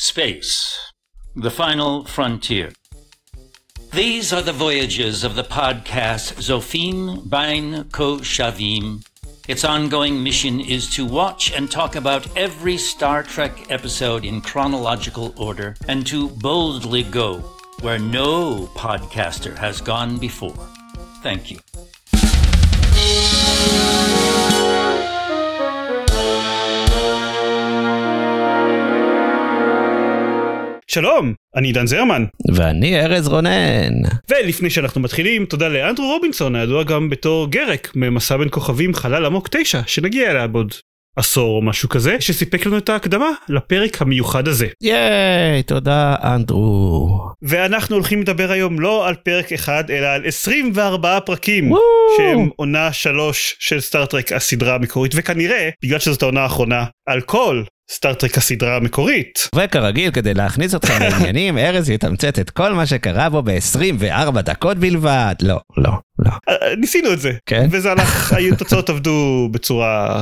Space, the final frontier. These are the voyages of the podcast Zophine Bain Ko Shavim. Its ongoing mission is to watch and talk about every Star Trek episode in chronological order and to boldly go where no podcaster has gone before. Thank you. שלום, אני עידן זרמן. ואני ארז רונן. ולפני שאנחנו מתחילים, תודה לאנדרו רובינסון, הידוע גם בתור גרק, ממסע בין כוכבים חלל עמוק 9, שנגיע אליה בעוד עשור או משהו כזה, שסיפק לנו את ההקדמה לפרק המיוחד הזה. ייי, תודה אנדרו. ואנחנו הולכים לדבר היום לא על פרק אחד, אלא על 24 פרקים, וואו. שהם עונה 3 של סטארט-טרק הסדרה המקורית, וכנראה, בגלל שזאת העונה האחרונה, על כל סטאר טרק הסדרה המקורית. וכרגיל, כדי להכניס אתכם לעניינים, ארז יתמצת את כל מה שקרה בו ב-24 דקות בלבד. לא, לא, לא. אה, ניסינו את זה, כן? וזה הלך, התוצאות עבדו בצורה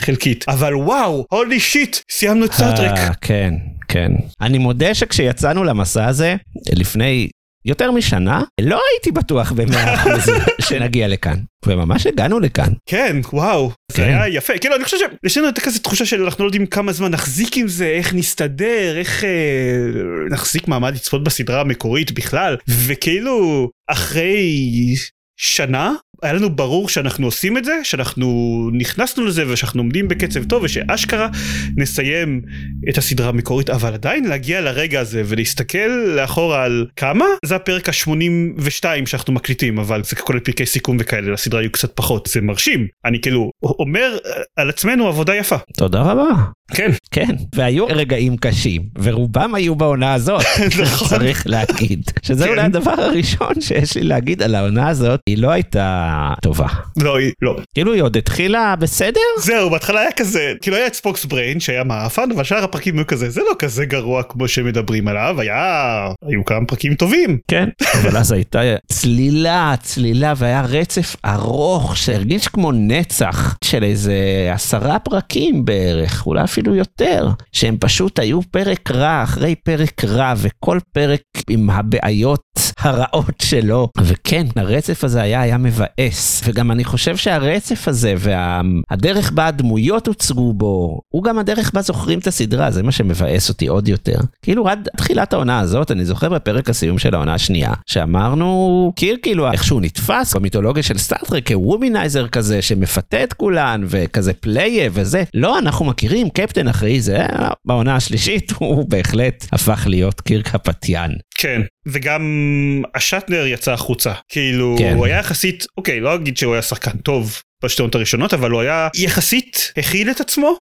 חלקית, אבל וואו, holy shit, סיימנו את סטאר טרק. אה, כן, כן. אני מודה שכשיצאנו למסע הזה, לפני יותר משנה, לא הייתי בטוח במאה אחוז שנגיע לכאן. וממש הגענו לכאן. כן, וואו, זה כן. היה יפה. כאילו, אני חושב שיש לנו כזה תחושה של אנחנו לא יודעים כמה זמן נחזיק עם זה, איך נסתדר, איך אה, נחזיק מעמד לצפות בסדרה המקורית בכלל, וכאילו, אחרי שנה, היה לנו ברור שאנחנו עושים את זה, שאנחנו נכנסנו לזה ושאנחנו עומדים בקצב טוב ושאשכרה נסיים את הסדרה המקורית, אבל עדיין להגיע לרגע הזה ולהסתכל לאחורה על כמה? זה הפרק ה-82 שאנחנו מקליטים, אבל זה כולל פרקי סיכום וכאלה, לסדרה היו קצת פחות, זה מרשים. אני כאילו אומר אה, על עצמנו עבודה יפה. תודה רבה. כן, כן, והיו רגעים קשים, ורובם היו בעונה הזאת, נכון. צריך להגיד. שזה כן. אולי הדבר הראשון שיש לי להגיד על העונה הזאת, היא לא הייתה טובה. לא, היא- לא. כאילו היא עוד התחילה בסדר? זהו, בהתחלה היה כזה, כאילו היה את ספוקס בריין שהיה מעפן, אבל שאר הפרקים היו כזה, זה לא כזה גרוע כמו שמדברים עליו, היה, היו כמה פרקים טובים. כן. אבל אז הייתה צלילה, צלילה, והיה רצף ארוך שהרגיש כמו נצח של איזה עשרה פרקים בערך, אולי אפילו יותר, שהם פשוט היו פרק רע אחרי פרק רע, וכל פרק עם הבעיות הרעות שלו. וכן, הרצף הזה היה, היה מבאס, וגם אני חושב שהרצף הזה והדרך בה הדמויות הוצגו בו, הוא גם הדרך בה זוכרים את הסדרה, זה מה שמבאס אותי עוד יותר. כאילו עד תחילת העונה הזאת, אני זוכר בפרק הסיום של העונה השנייה, שאמרנו, קירק כאילו איך שהוא נתפס במיתולוגיה של סטארטרק כ womanizer כזה שמפתה את כולן וכזה פלייבוי וזה. לא, אנחנו מכירים קפטן אחראי כזה, בעונה השלישית הוא בהחלט הפך להיות קיר קפטיאן. כן, וגם השטנר יצא החוצה, כאילו, כן. הוא היה יחסית, אוקיי, לא אגיד שהוא היה שחקן טוב בשתי עונות הראשונות, אבל הוא היה יחסית הכיל את עצמו.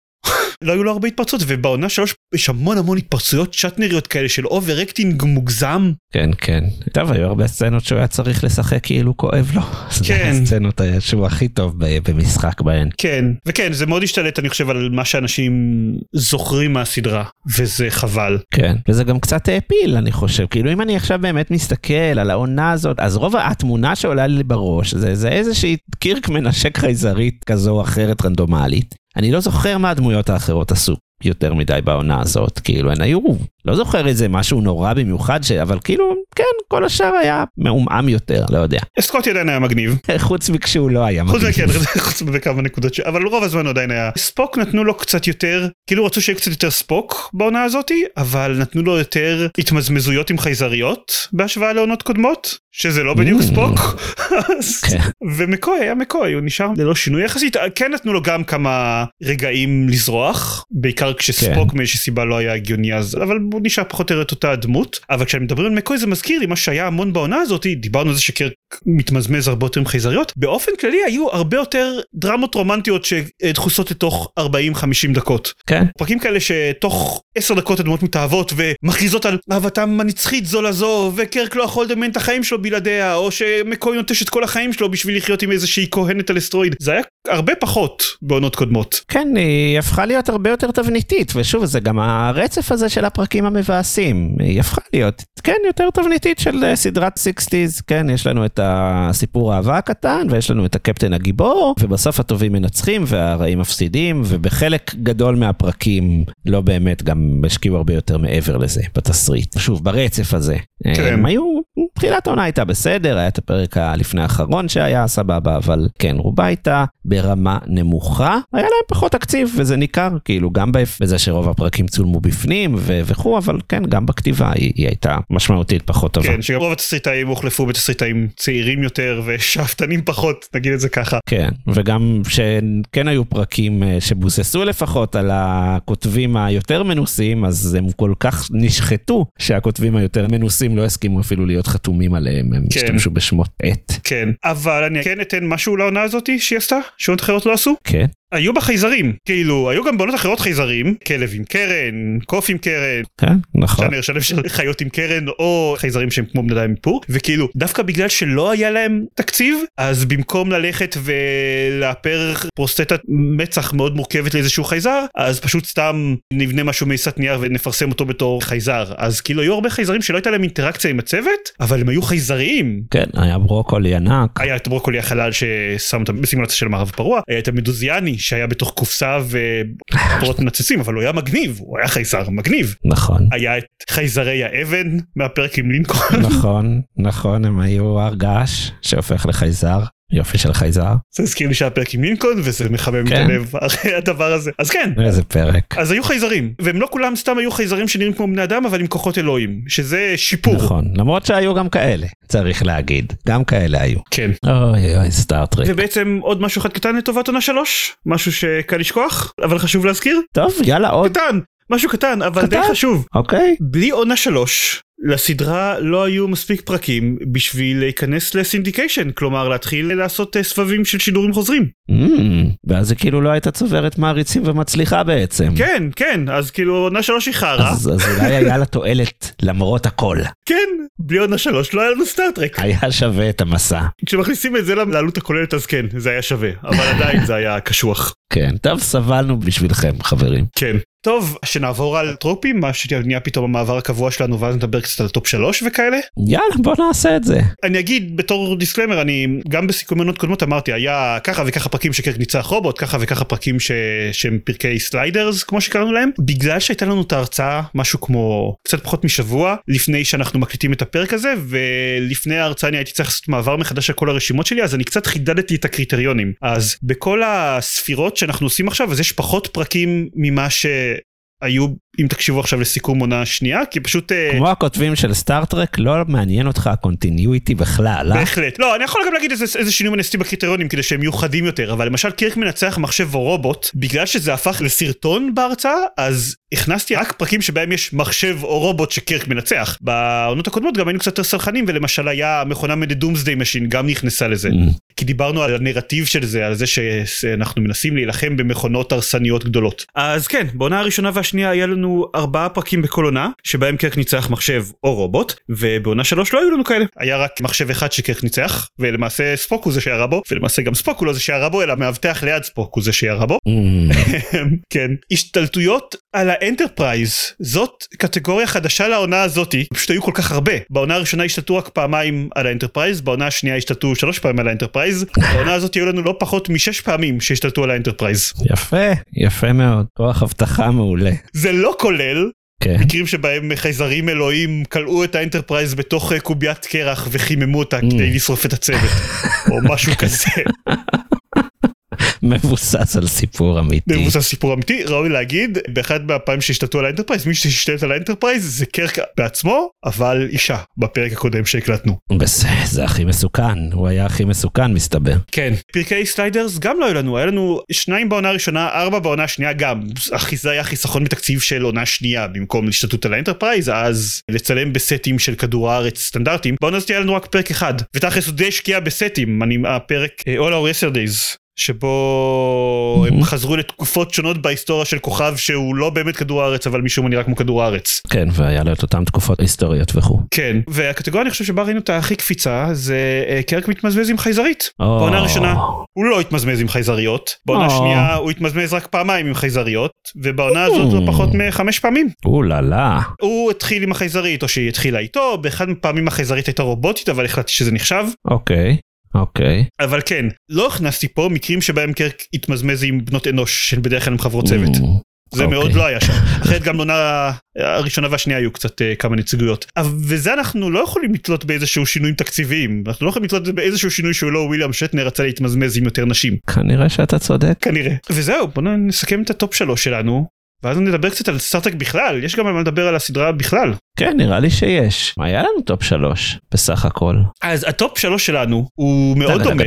לא היו לו הרבה התפרצות ובעונה שלוש יש המון המון התפרצויות שטנריות כאלה של overacting מוגזם כן, כן. טוב, היו הרבה סצנות שהוא היה צריך לשחק כאילו כואב לו. כן. זה הסצנות שהוא הכי טוב במשחק בהן. כן וכן זה מאוד השתלט אני חושב על מה שאנשים זוכרים מהסדרה וזה חבל כן. וזה גם קצת העפיל, אני חושב. כאילו, אם אני עכשיו באמת מסתכל על העונה הזאת, אז רוב התמונה שעולה לי בראש זה, זה איזושהי קירק מנשק חייזרית כזו או אחרת רנדומלית. אני לא זוכר מה הדמויות האחרות עשו יותר מדי בעונה הזאת. כאילו, הן היו, לא זוכר איזה משהו נורא במיוחד, ש... אבל כאילו, כן, כל השאר היה מעומעם יותר, לא יודע. סקוטי עדיין היה מגניב חוץ מכשהוא לא היה חוץ מגניב. מכן, חוץ בכמה נקודות ש... אבל רוב הזמן עדיין היה ספוק נתנו לו קצת יותר כאילו רצו שיהיה קצת יותר ספוק בעונה הזאתי אבל נתנו לו יותר התמזמזויות עם חייזריות בהשוואה לעונות קודמות שזה לא בדיוק Mm. ספוק. ומקוי היה מקוי הוא נשאר ללא שינוי יחסית כן נתנו לו גם כמה רגעים לזרוח בעיקר כשספוק כן. מאיזושהי סיבה לא היה הגיוני אז אבל הוא נשאר פחות או יותר את אותה הדמות אבל כשאני מדבר על מקוי זה מזכיר לי מה שהיה המון בעונה הזאת דיברנו על זה שקרק מתמזמז הרבה יותר עם חייזריות באופן כללי היו הרבה יותר דרמות רומנטיות שדחוסות לתוך 40-50 דקות כן. פרקים כאלה שתוך 10 דקות הדמות מתאהבות ומכריזות על אהבתם הנצחית זו לזו וקרק לא יכול לדמיין את החיים שלו בלעדיה או שמקוי נוטש את כל החיים שלו בשביל לחיות עם איזושהי כהנת על אסטרואיד זה היה הרבה פחות בעונות קודמות. כן, היא הפכה להיות הרבה יותר תבניתית, ושוב, זה גם הרצף הזה של הפרקים המבאסים. היא הפכה להיות, כן, יותר תבניתית של אה, סדרת 60's, כן, יש לנו את הסיפור האהבה הקטן, ויש לנו את הקפטן הגיבור, ובסוף הטובים מנצחים והרעים מפסידים, ובחלק גדול מהפרקים לא באמת גם השקיעו הרבה יותר מעבר לזה בתסריט. שוב, ברצף הזה. כן. הם היו, תחילת העונה הייתה בסדר, היה את הפרק הלפני האחרון שהיה סבבה, אבל כן, רובה הייתה ברמה נמוכה, היה להם פחות תקציב, וזה ניכר, כאילו, גם בזה שרוב הפרקים צולמו בפנים ו- וכו', אבל כן, גם בכתיבה היא, היא הייתה משמעותית פחות טובה. כן, שגם רוב התסריטאים הוחלפו בתסריטאים צעירים יותר ושאפתנים פחות, נגיד את זה ככה. כן, וגם שכן היו פרקים אה, שבוססו לפחות על הכותבים היותר מנוסים, אז הם כל כך נשחטו, שהכותבים היותר מנוסים לא הסכימו אפילו להיות חתומים עליהם, הם כן. השתמשו בשמות עט. כן, אבל אני כן אתן משהו לעונה הזאתי שהיא עשתה, שעונות אחרות לא עשו. כן, היו בה חייזרים, כאילו, היו גם בעונות אחרות חייזרים, כלב עם קרן, קוף עם קרן, כן, נכון. ז'אנר שלם של חיות עם קרן, או חייזרים שהם כמו בני אדם עם פור, וכאילו, דווקא בגלל שלא היה להם תקציב, אז במקום ללכת ולאפר פרוסטטת מצח מאוד מורכבת לאיזשהו חייזר, אז פשוט סתם נבנה משהו מעיסת נייר ונפרסם אותו בתור חייזר. אז כאילו, היו הרבה חייזרים שלא הייתה להם אינטראקציה עם הצוות, אבל הם היו חייזריים. כן, היה ברוקולי ענק. היה את ברוקולי החלל ששם אותם בסימולציה של מערב פרוע, היה את המדוזיאני שהיה בתוך קופסה ופרות מנצצים, אבל הוא היה מגניב, הוא היה חייזר מגניב. נכון, היה את חייזרי האבן מהפרק עם לינקולן. נכון, נכון, הם היו הר געש שהופך לחייזר. יופי של חייזר. זה הזכיר לי שהיה פרק עם לינקולן וזה מחמם את כן. הלב אחרי הדבר הזה. אז כן, איזה פרק. אז היו חייזרים, והם לא כולם סתם היו חייזרים שנראים כמו בני אדם אבל עם כוחות אלוהים, שזה שיפור. נכון, למרות שהיו גם כאלה, צריך להגיד. גם כאלה היו. כן. אוי אוי, סטארטרק. ובעצם עוד משהו אחד קטן לטובת עונה שלוש, משהו שקל לשכוח, אבל חשוב להזכיר, טוב, יאללה עוד. קטן, משהו קטן אבל די קטן. חשוב. אוקיי. בלי עונה שלוש לסדרה לא היו מספיק פרקים בשביל להיכנס לסינדיקיישן כלומר להתחיל לעשות אה, סבבים של שידורים חוזרים Mm, ואז זה כאילו לא הייתה צוברת מעריצים ומצליחה בעצם. כן כן אז כאילו עונה שלוש היא חרא אז, אז אולי היה לה תועלת למרות הכל. כן בלי עונה שלוש לא היה לנו סטארטרק היה שווה את המסע. כשמכניסים את זה לעלות הכוללת אז כן זה היה שווה אבל עדיין זה היה קשוח כן, טוב, סבלנו בשבילכם, חברים. כן. טוב שנעבור על טרופים מה שנהיה פתאום המעבר הקבוע שלנו ואז נדבר קצת על טופ שלוש וכאלה? יאללה, בוא נעשה את זה. אני אגיד בתור disclaimer אני גם בסיכומי עונות קודמות אמרתי היה ככה וככה פרקים שקירק ניצח רובוט ככה וככה פרקים ש... שהם פרקי Sliders כמו שקראנו להם. בגלל שהייתה לנו את ההרצאה משהו כמו קצת פחות משבוע לפני שאנחנו מקליטים את הפרק הזה ולפני ההרצאה אני הייתי צריך לעשות מעבר מחדש של כל הרשימות שלי אז אני קצת חידדתי את הקריטריונים. אז בכל הספירות שאנחנו עושים עכשיו אז יש פחות פרקים ממה ש... היו אם תקשיבו עכשיו לסיכום עונה שנייה כי פשוט אה, כמו הכותבים של סטארטרק, לא מעניין אותך ה continuity בכלל, אה? בהחלט. לא, אני יכול גם להגיד איזה, איזה שינויים אני עשיתי בקריטריונים כדי שהם יהיו חדים יותר, אבל למשל קירק מנצח מחשב או רובוט, בגלל שזה הפך לסרטון בהרצאה, אז הכנסתי רק פרקים שבהם יש מחשב או רובוט שקירק מנצח. בעונות הקודמות גם היינו קצת יותר סלחנים, ולמשל היה המכונה מ Doomsday Machine גם נכנסה לזה. Mm. כי דיברנו על הנרטיב של זה, על זה שאנחנו מנסים להילחם במכונות הרסניות גדולות. אז כן, בעונה הראשונה והשנייה היה לנו ארבעה פרקים בכל עונה, שבהם קירק ניצח מחשב או רובוט, ובעונה שלוש לא היו לנו כאלה. היה רק מחשב אחד שקירק ניצח, ולמעשה ספוק הוא זה שירה בו, ולמעשה גם ספוק הוא לא זה שירה בו, אלא מאבטח ליד ספוק הוא זה שירה בו. Mm. כן. השתלטויות על האנטרפרייז, זאת קטגוריה חדשה לעונה הזאתי, פשוט היו כל כך הרבה. בעונה הראשונה השתלטו רק פעמיים על האנטרפרייז, בעונה השנייה השתלטו שלוש פעמים על האנטרפרייז, בעונה הזאת היו לנו לא פחות משש פעמים שהשתלטו על האנטרפרייז. יפה, יפה מאוד. כוח אבטחה מעולה. זה לא כולל כן. מקרים שבהם חייזרים אלוהים כלאו את האנטרפרייז בתוך אה, קוביית קרח וחיממו אותה כדי לשרוף את הצוות, או משהו כזה. מבוסס על סיפור אמיתי. מבוסס על סיפור אמיתי ראוי להגיד באחד מהפעמים שהשתלטו על האנטרפרייז מי שהשתלט על האנטרפרייז זה קירק בעצמו אבל אישה בפרק הקודם שהקלטנו. בסדר, זה הכי מסוכן, הוא היה הכי מסוכן מסתבר. כן. פרקי Sliders גם לא היו לנו היה לנו שניים בעונה הראשונה ארבע בעונה השנייה גם אחי זה היה חיסכון בתקציב של עונה שנייה במקום להשתלטות על האנטרפרייז אז לצלם בסטים של כדור הארץ סטנדרטים בעונה הזאת היה לנו רק פרק אחד ותכלס הוא די השקיע בסטים אני הפרק אה, All Our Yesterdays שבו הם חזרו לתקופות שונות בהיסטוריה של כוכב שהוא לא באמת כדור הארץ אבל משום מה נראה כמו כדור הארץ. כן, והיה לו את אותן תקופות היסטוריות וכו'. כן, והקטגוריה אני חושב שבה ראינו את הכי קפיצה זה אה, קירק מתמזמז עם חייזרית. בעונה הראשונה הוא לא התמזמז עם חייזריות, בעונה. השנייה הוא התמזמז רק פעמיים עם חייזריות, ובעונה הזאת לא פחות מחמש פעמים. או לה לה. הוא התחיל עם החייזרית או שהיא התחילה איתו, באחד מהפעמים החייזרית הייתה רובוטית אבל החלטתי שזה נחשב. אוקיי, אוקיי. אבל כן, לא הכנסתי פה מקרים שבהם קירק התמזמז עם בנות אנוש שבדרך כלל הם חברות צוות. Mm, זה אוקיי. מאוד לא היה שם. אחרת גם בעונה הראשונה והשנייה היו קצת אה, כמה נציגויות. וזה אנחנו לא יכולים לתלות באיזשהו שינויים תקציביים. אנחנו לא יכולים לתלות באיזשהו שינוי שהוא לא וויליאם שטנר רצה להתמזמז עם יותר נשים. כנראה שאתה צודק. כנראה. וזהו, בוא נסכם את הטופ שלוש שלנו. ואז נדבר קצת על סטארטרק בכלל, יש גם על מה לדבר על הסדרה בכלל. כן, נראה לי שיש. היה לנו טופ שלוש, בסך הכל. אז הטופ שלוש שלנו הוא מאוד דומה.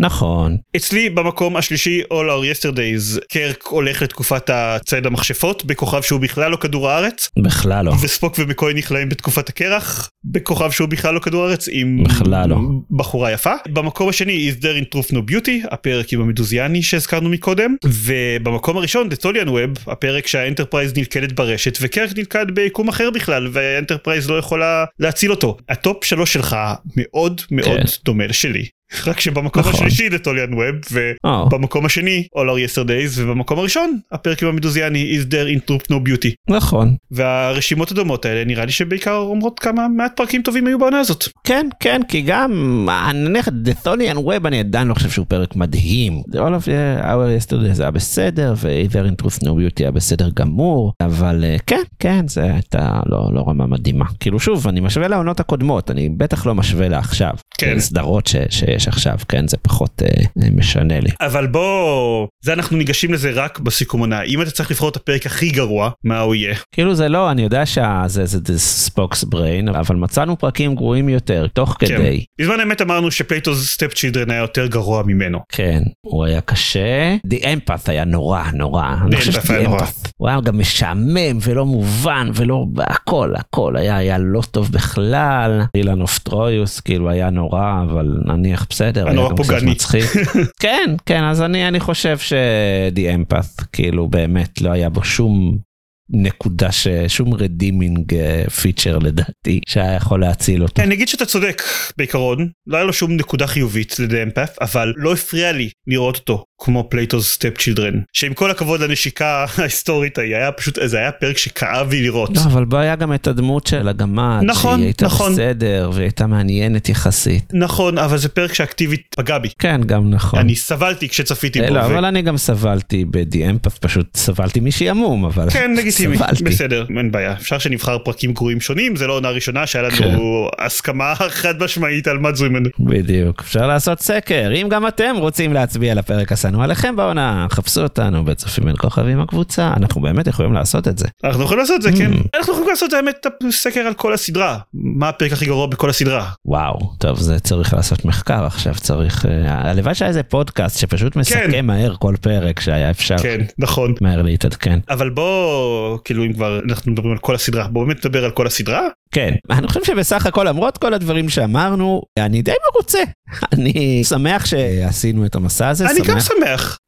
נכון. אצלי במקום השלישי All Our Yesterdays קירק הולך לתקופת הצייד המכשפות בכוכב שהוא בכלל לא כדור הארץ בכלל לא. וספוק ומקוי נכלאים בתקופת הקרח בכוכב שהוא בכלל לא כדור הארץ עם בכלל לא. בחורה יפה. במקום השני Is There in Truth No Beauty הפרק עם המדוזיאני שהזכרנו מקודם ובמקום הראשון The Tholian Web הפרק שהאנטרפרייז נלכדת ברשת וקירק נלכד ביקום אחר בכלל והאנטרפרייז לא יכולה להציל אותו. הטופ שלוש שלך מאוד מאוד כן. דומה לשלי. רק שבמקום נכון. השלישי The Tolian Web ו... או, במקום השני All Our Yesterdays ובמקום הראשון הפרק עם המדוזיאני Is There in Truth No Beauty נכון. והרשימות הדומות האלה נראה לי שבעיקר אומרות כמה מעט פרקים טובים היו בעונה הזאת. כן, כן, כי גם, נניח, The Tholian Web, אני עדיין לא חושב שהוא פרק מדהים. All of Our Yesterday זה היה בסדר, ו-Either in Truth No Beauty היה בסדר גמור, אבל אה, כן, כן, זה הייתה לא, לא רמה מדהימה. כאילו שוב, אני משווה לעונות הקודמות, אני בטח לא משווה לעכשיו. כן. סדרות ש, שיש עכשיו, כן, זה פחות אה, אה, משנה לי. אבל בוא זה אנחנו ניגשים לזה רק בסיכום עונה אם אתה צריך לבחור את הפרק הכי גרוע מה הוא יהיה. כאילו זה לא, אני יודע שזה זה, זה Spock's Brain, אבל מצאנו פרקים גרועים יותר, תוך כן. כדי. בזמן אמת אמרנו ש Plato's Stepchildren היה יותר גרוע ממנו. כן, הוא היה קשה. The Empath היה נורא נורא. חושב The Empath היה נורא. הוא היה גם משעמם ולא מובן ולא הכל הכל היה היה לא טוב בכלל. Elaan of Troyius כאילו היה נורא אבל נניח בסדר. היה נורא גם קצת. מצחיק. כן כן אז אני אני חושב ש-The Empath כאילו באמת לא היה בו שום. נקודה ששום redeeming feature לדעתי שהיה יכול להציל אותו. אני אגיד שאתה צודק בעיקרון לא היה לו שום נקודה חיובית ל-The Empath אבל לא הפריע לי לראות אותו כמו Plato's Stepchildren שעם כל הכבוד לנשיקה ההיסטורית ההיא היה פשוט זה היה פרק שכאב לי לראות. לא, אבל בו היה גם את הדמות של הגמד, נכון, שהיא הייתה נכון. בסדר, והיא הייתה מעניינת יחסית. נכון אבל זה פרק שאקטיבית פגע בי. כן, גם נכון. אני סבלתי כשצפיתי אה, בו. לא, ו- אבל אני גם סבלתי Empath, פשוט סבלתי משעמום, אבל כן לגיטימי סבלתי. בסדר אין בעיה אפשר שנבחר פרקים גרועים שונים זה לא עונה ראשונה שהיה לנו הסכמה חד משמעית על מה זו ממנו. בדיוק. אפשר לעשות סקר, אם גם אתם רוצים להצביע לפרק השנוא עליכם בעונה, חפשו אותנו בצופים בין כוכבים הקבוצה, אנחנו באמת יכולים לעשות את זה. אנחנו יכולים לעשות את זה כן Mm. אנחנו יכולים לעשות האמת סקר על כל הסדרה מה הפרק הכי גרוע בכל הסדרה. וואו, טוב, זה צריך לעשות מחקר עכשיו, צריך... אה, הלוואי שהיה איזה פודקאסט שפשוט מסכם מהר כל פרק שהיה אפשר כן נכון מהר להתעדכן. אבל בוא כאילו אם כבר אנחנו מדברים על כל הסדרה בוא באמת נדבר על כל הסדרה כן, אני חושב שבסך הכל למרות כל הדברים שאמרנו, אני די מרוצה. אני שמח שעשינו את המסע הזה, אני גם שמח. שמח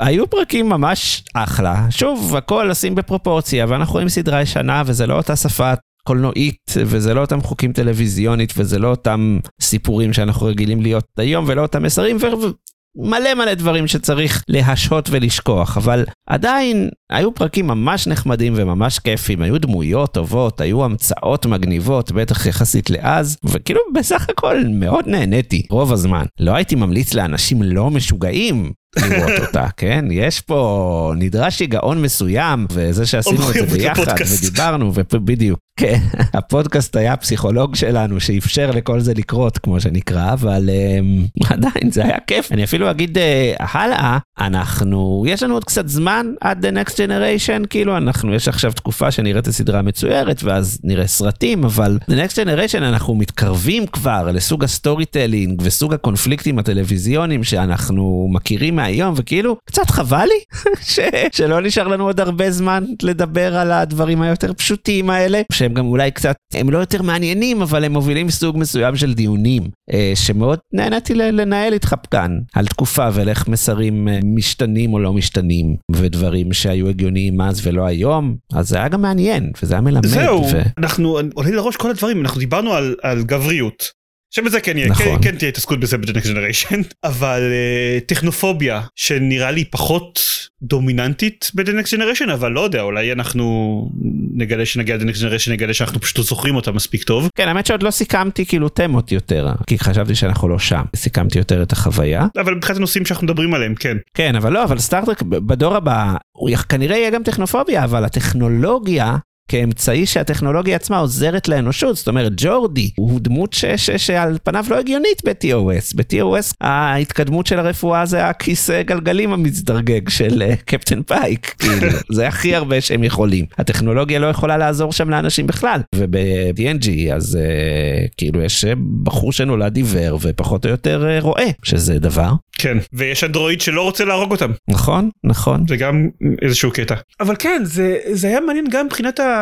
היו פרקים ממש אחלה. שוב, הכל לשים בפרופורציה, ואנחנו רואים סדרה ישנה וזה לא אותה שפה קולנועית, וזה לא אותם חוקים טלוויזיונית, וזה לא אותם סיפורים שאנחנו רגילים להיות היום, ולא אותם מסרים, ומלא מלא דברים שצריך להשהות ולשכוח, אבל עדיין היו פרקים ממש נחמדים וממש כיפים, היו דמויות טובות, היו המצאות מגניבות, בטח יחסית לאז, וכאילו בסך הכל מאוד נהניתי רוב הזמן. לא הייתי ממליץ לאנשים לא משוגעים לראות אותה, כן? יש פה, נדרש שיגעון מסוים, וזה שעשינו את זה ביחד. ודיברנו, ובדיוק. כן, הפודקאסט היה הפסיכולוג שלנו שאפשר לכל זה לקרות, כמו שנקרא, אבל אמ, עדיין זה היה כיף. אני אפילו אגיד אה, הלאה, אנחנו, יש לנו עוד קצת זמן עד The Next Generation, כאילו אנחנו, יש עכשיו תקופה שנראית הסדרה מצוירת, ואז נראה סרטים, אבל The Next Generation אנחנו מתקרבים כבר לסוג ה storytelling וסוג הקונפליקטים הטלוויזיוניים שאנחנו מכירים מהיום, וכאילו, קצת חבל לי ש... שלא נשאר לנו עוד הרבה זמן לדבר על הדברים היותר פשוטים האלה, שהם שהם גם אולי קצת, הם לא יותר מעניינים, אבל הם מובילים סוג מסוים של דיונים, אה, שמאוד נהניתי לנהל איתך כאן, על תקופה ועל איך מסרים אה, משתנים או לא משתנים, ודברים שהיו הגיוניים אז ולא היום, אז זה היה גם מעניין, וזה היה מלמד. זהו, ו... אנחנו עולים לראש כל הדברים, אנחנו דיברנו על, על גבריות. שבזה כן יהיה, נכון. כן, כן תהיה התעסקות בזה Next Generation, אבל uh, טכנופוביה שנראה לי פחות דומיננטית Next Generation, אבל לא יודע, אולי אנחנו נגלה שנגיע Next Generation, נגלה שאנחנו פשוט לא זוכרים אותה מספיק טוב. כן, האמת שעוד לא סיכמתי כאילו תמות יותר, כי חשבתי שאנחנו לא שם. סיכמתי יותר את החוויה. אבל מבחינת הנושאים שאנחנו מדברים עליהם, כן. כן, אבל לא, אבל סטארטרק בדור הבא, הוא כנראה יהיה גם טכנופוביה, אבל הטכנולוגיה... כאמצעי שהטכנולוגיה עצמה עוזרת לאנושות, זאת אומרת ג'ורדי הוא דמות ש, ש, שעל פניו לא הגיונית ב-TOS, ב-TOS ההתקדמות של הרפואה זה הכיסא גלגלים המזדרגג של uh, קפטן פייק, כאילו, זה הכי הרבה שהם יכולים, הטכנולוגיה לא יכולה לעזור שם לאנשים בכלל, וב-DNG אז uh, כאילו יש אה, בחור שנולד עיוור ופחות או יותר uh, רואה, שזה דבר, כן, ויש אנדרואיד שלא רוצה להרוג אותם, נכון, נכון, זה גם איזשהו קטע. אבל כן, זה, זה היה מעניין גם מבחינת ה...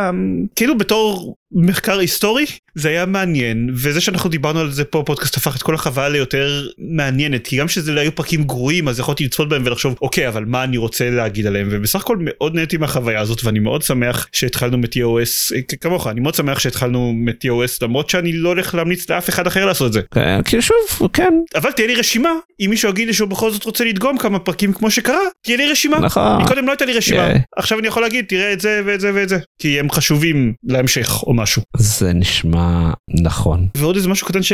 כאילו בתור מחקר היסטורי, זה היה מעניין, וזה שאנחנו דיברנו על זה פה, פודקאסט הפך את כל החוויה ליותר מעניינת, כי גם שזה לא היו פרקים גרועים, אז יכולתי לצפות בהם ולחשוב, אוקיי, אבל מה אני רוצה להגיד עליהם, ובסך הכל מאוד נהניתי מהחוויה הזאת, ואני מאוד שמח שהתחלנו מ-TOS, כמוך, אני מאוד שמח שהתחלנו מ-TOS, למרות שאני לא הולך להמליץ לאף אחד אחר לעשות את זה. כן, כאילו שוב, כן, אבל תהיה לי רשימה, אם מישהו יגיד לי שהוא בכל זאת רוצה לדגום כמה פרקים כמו שקרה, תהיה לי רשימה. נכון. מקודם לא הייתה לי רשימה, כן. עכשיו אני יכול להגיד תראה את זה ואת זה ואת זה, כי הם חשובים להמשך משהו. זה נשמע נכון. ועוד איזה משהו קטן ש...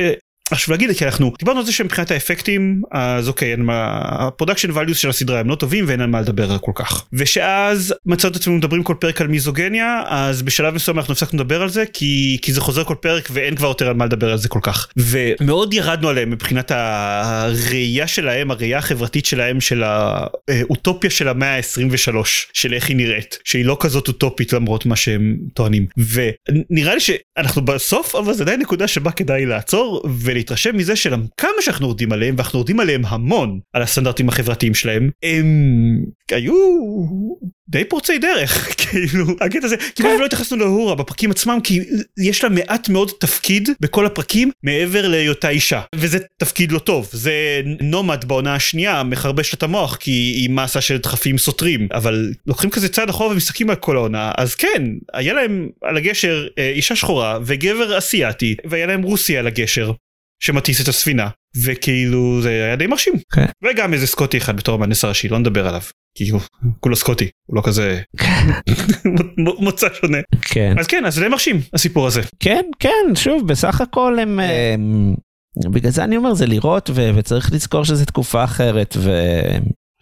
חשוב להגיד כי אנחנו דיברנו על זה שמבחינת האפקטים אז אוקיי אין מה ה production values של הסדרה הם לא טובים ואין על מה לדבר כל כך. ושאז מצאנו את עצמנו מדברים כל פרק על מיזוגניה אז בשלב מסוים אנחנו הפסקנו לדבר על זה כי כי זה חוזר כל פרק ואין כבר יותר על מה לדבר על זה כל כך. ומאוד ירדנו עליהם מבחינת הראייה שלהם הראייה החברתית שלהם של האוטופיה של המאה ה-23 של איך היא נראית שהיא לא כזאת אוטופית למרות מה שהם טוענים. ונראה לי שאנחנו בסוף אבל זה עדיין נקודה שבה כדאי לעצור ולהתרשם מזה שכמה שאנחנו יורדים עליהם ואנחנו יורדים עליהם המון על הסטנדרטים החברתיים שלהם הם היו די פורצי דרך כאילו הקטע הזה כמעט לא התייחסנו להורה בפרקים עצמם כי יש לה מעט מאוד תפקיד בכל הפרקים מעבר להיותה אישה. וזה תפקיד לא טוב זה נומד בעונה השנייה מחרבש את המוח כי היא מסה של דחפים סותרים. אבל לוקחים כזה צעד אחורה ומסתכלים על כל העונה אז כן היה להם על הגשר אה, אישה שחורה וגבר אסיאתי והיה להם רוסי על הגשר שמטיס את הספינה וכאילו זה היה די מרשים כן. וגם איזה סקוטי אחד בתור המהנדס הראשי לא נדבר עליו כי הוא כולו סקוטי הוא לא כזה מוצא שונה כן. אז כן אז זה די מרשים הסיפור הזה כן, כן, שוב, בסך הכל הם... הם- בגלל זה אני אומר, זה לראות, ו- וצריך לזכור שזו תקופה אחרת,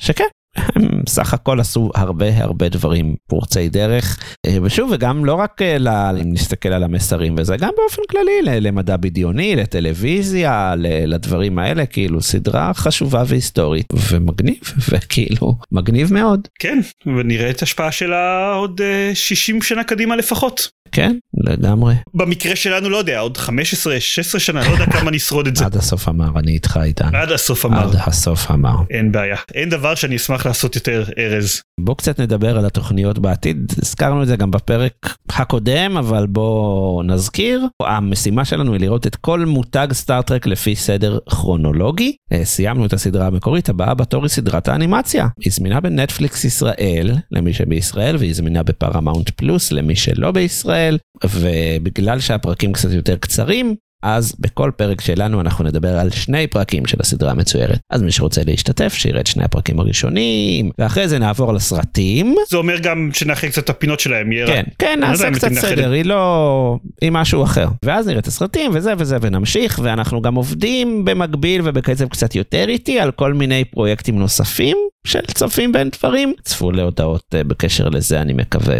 ושכן. הם סך הכל עשו הרבה הרבה דברים פורצי דרך אה, ושוב וגם לא רק אה, ל- אם נסתכל על המסרים וזה גם באופן כללי למדע בדיוני לטלוויזיה לדברים האלה כאילו סדרה חשובה והיסטורית ומגניב וכאילו מגניב מאוד. כן ונראה את ההשפעה שלה עוד אה, 60 שנה קדימה לפחות. כן לגמרי. במקרה שלנו לא יודע עוד 15 16 שנה לא יודע כמה נשרוד את זה. עד הסוף המר אני איתך איתן. עד הסוף המר עד הסוף המר. אין בעיה. אין דבר שאני אשמח לעשות יותר ארז בוא קצת נדבר על התוכניות בעתיד, הזכרנו את זה גם בפרק הקודם, אבל בוא נזכיר. המשימה שלנו היא לראות את כל מותג סטאר-טרק לפי סדר כרונולוגי. אה, סיימנו את הסדרה המקורית, הבאה בתור היא סדרת האנימציה. היא זמינה בנטפליקס ישראל, למי שבישראל, והיא זמינה בפרמאונט פלוס, למי שלא בישראל, ובגלל שהפרקים קצת יותר קצרים, אז בכל פרק שלנו אנחנו נדבר על שני פרקים של הסדרה המצוירת. אז מי שרוצה להשתתף, שיראה את שני הפרקים הראשונים, ואחרי זה נעבור לסרטים. זה אומר גם שנאחר קצת את הפינות שלהם יהיה כן, כן, לא נעשה קצת סדר, היא לא... היא משהו אחר. ואז נראה את הסרטים וזה וזה ונמשיך, ואנחנו גם עובדים במקביל ובקצב קצת יותר איטי על כל מיני פרויקטים נוספים של צופים בין דברים. צפו להודעות אה, בקשר לזה, אני מקווה,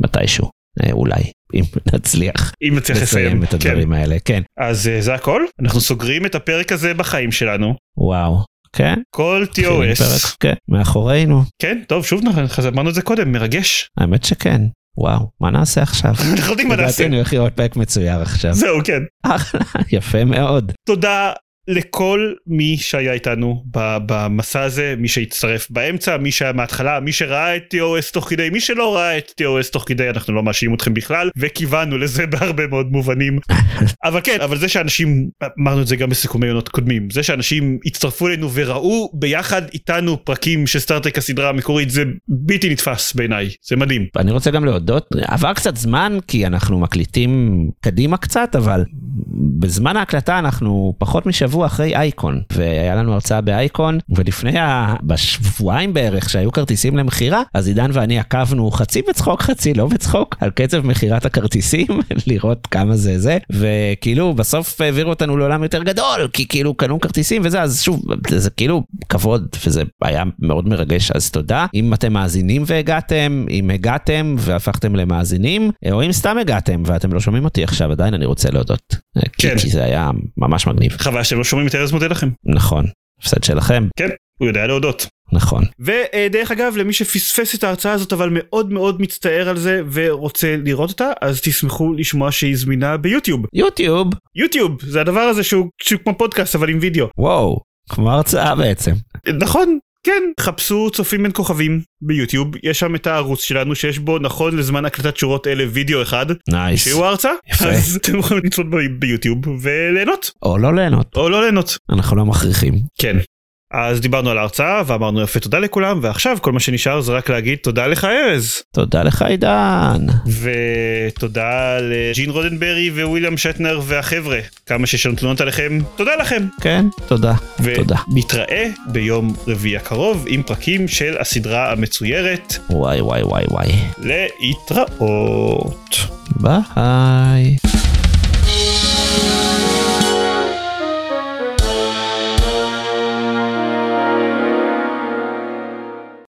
מתישהו. אה, אולי, אם נצליח אם נצליח לסיים לסיים את כן. הדברים האלה, כן. אז אה, זה הכל אנחנו סוגרים את הפרק הזה בחיים שלנו וואו, כן? כל TOS פרק, כן, מאחורינו. כן טוב שוב נכון, אמרנו את זה קודם מרגש האמת שכן. וואו, מה נעשה עכשיו? אנחנו יודעים מה לדעתי נעשה אני הולך לראות פרק מצויר עכשיו. זהו כן אחלה, יפה מאוד. תודה לכל מי שהיה איתנו במסע הזה, מי שהצטרף באמצע, מי שהיה מההתחלה, מי שראה את TOS תוך כדי, מי שלא ראה את TOS תוך כדי, אנחנו לא מאשימים אתכם בכלל, וכיוונו לזה בהרבה מאוד מובנים. אבל כן, אבל זה שאנשים, אמרנו את זה גם בסיכומי עונות קודמים, זה שאנשים הצטרפו אלינו וראו ביחד איתנו פרקים של סטארטק הסדרה המקורית, זה בלתי נתפס בעיניי, זה מדהים. אני רוצה גם להודות, עבר קצת זמן כי אנחנו מקליטים קדימה קצת, אבל בזמן ההקלטה אנחנו פחות משבוע אחרי אייקון, והיה לנו הרצאה באייקון, ולפני, ה... בשבועיים בערך שהיו כרטיסים למכירה, אז עידן ואני עקבנו חצי בצחוק חצי לא בצחוק על קצב מכירת הכרטיסים, לראות כמה זה זה, וכאילו בסוף העבירו אותנו לעולם יותר גדול, כי כאילו קנו כרטיסים וזה, אז שוב, זה כאילו כבוד, וזה היה מאוד מרגש, אז תודה. אם אתם מאזינים והגעתם, אם הגעתם והפכתם למאזינים, או אם סתם הגעתם ואתם לא שומעים אותי עכשיו, עדיין אני רוצה להודות. כן. כי, כי זה היה ממש מגניב. חבל שאתם לא שומעים את ארז מודה לכם. נכון, הפסד שלכם. כן, הוא יודע להודות. נכון. ודרך אגב למי שפספס את ההרצאה הזאת אבל מאוד מאוד מצטער על זה ורוצה לראות אותה אז תשמחו לשמוע שהיא זמינה ביוטיוב. יוטיוב? יוטיוב זה הדבר הזה שהוא, שהוא כמו פודקאסט אבל עם וידאו. וואו, כמו הרצאה בעצם. נכון, כן, חפשו צופים בין כוכבים ביוטיוב, יש שם את הערוץ שלנו שיש בו נכון לזמן הקלטת שורות אלה וידאו אחד. נייס. שהוא ההרצאה. יפה. אז אתם יכולים לצפות ביוטיוב וליהנות. או לא ליהנות. או לא ליהנות. אנחנו לא מכריחים. כן. אז דיברנו על ההרצאה ואמרנו יפה תודה לכולם ועכשיו כל מה שנשאר זה רק להגיד תודה לך ארז. תודה לך עידן. ותודה לג'ין רודנברי וויליאם שטנר והחבר'ה כמה שיש לנו תלונות עליכם תודה לכם. כן תודה. תודה. ונתראה ביום רביעי הקרוב עם פרקים של הסדרה המצוירת. וואי וואי וואי וואי. להתראות. ביי.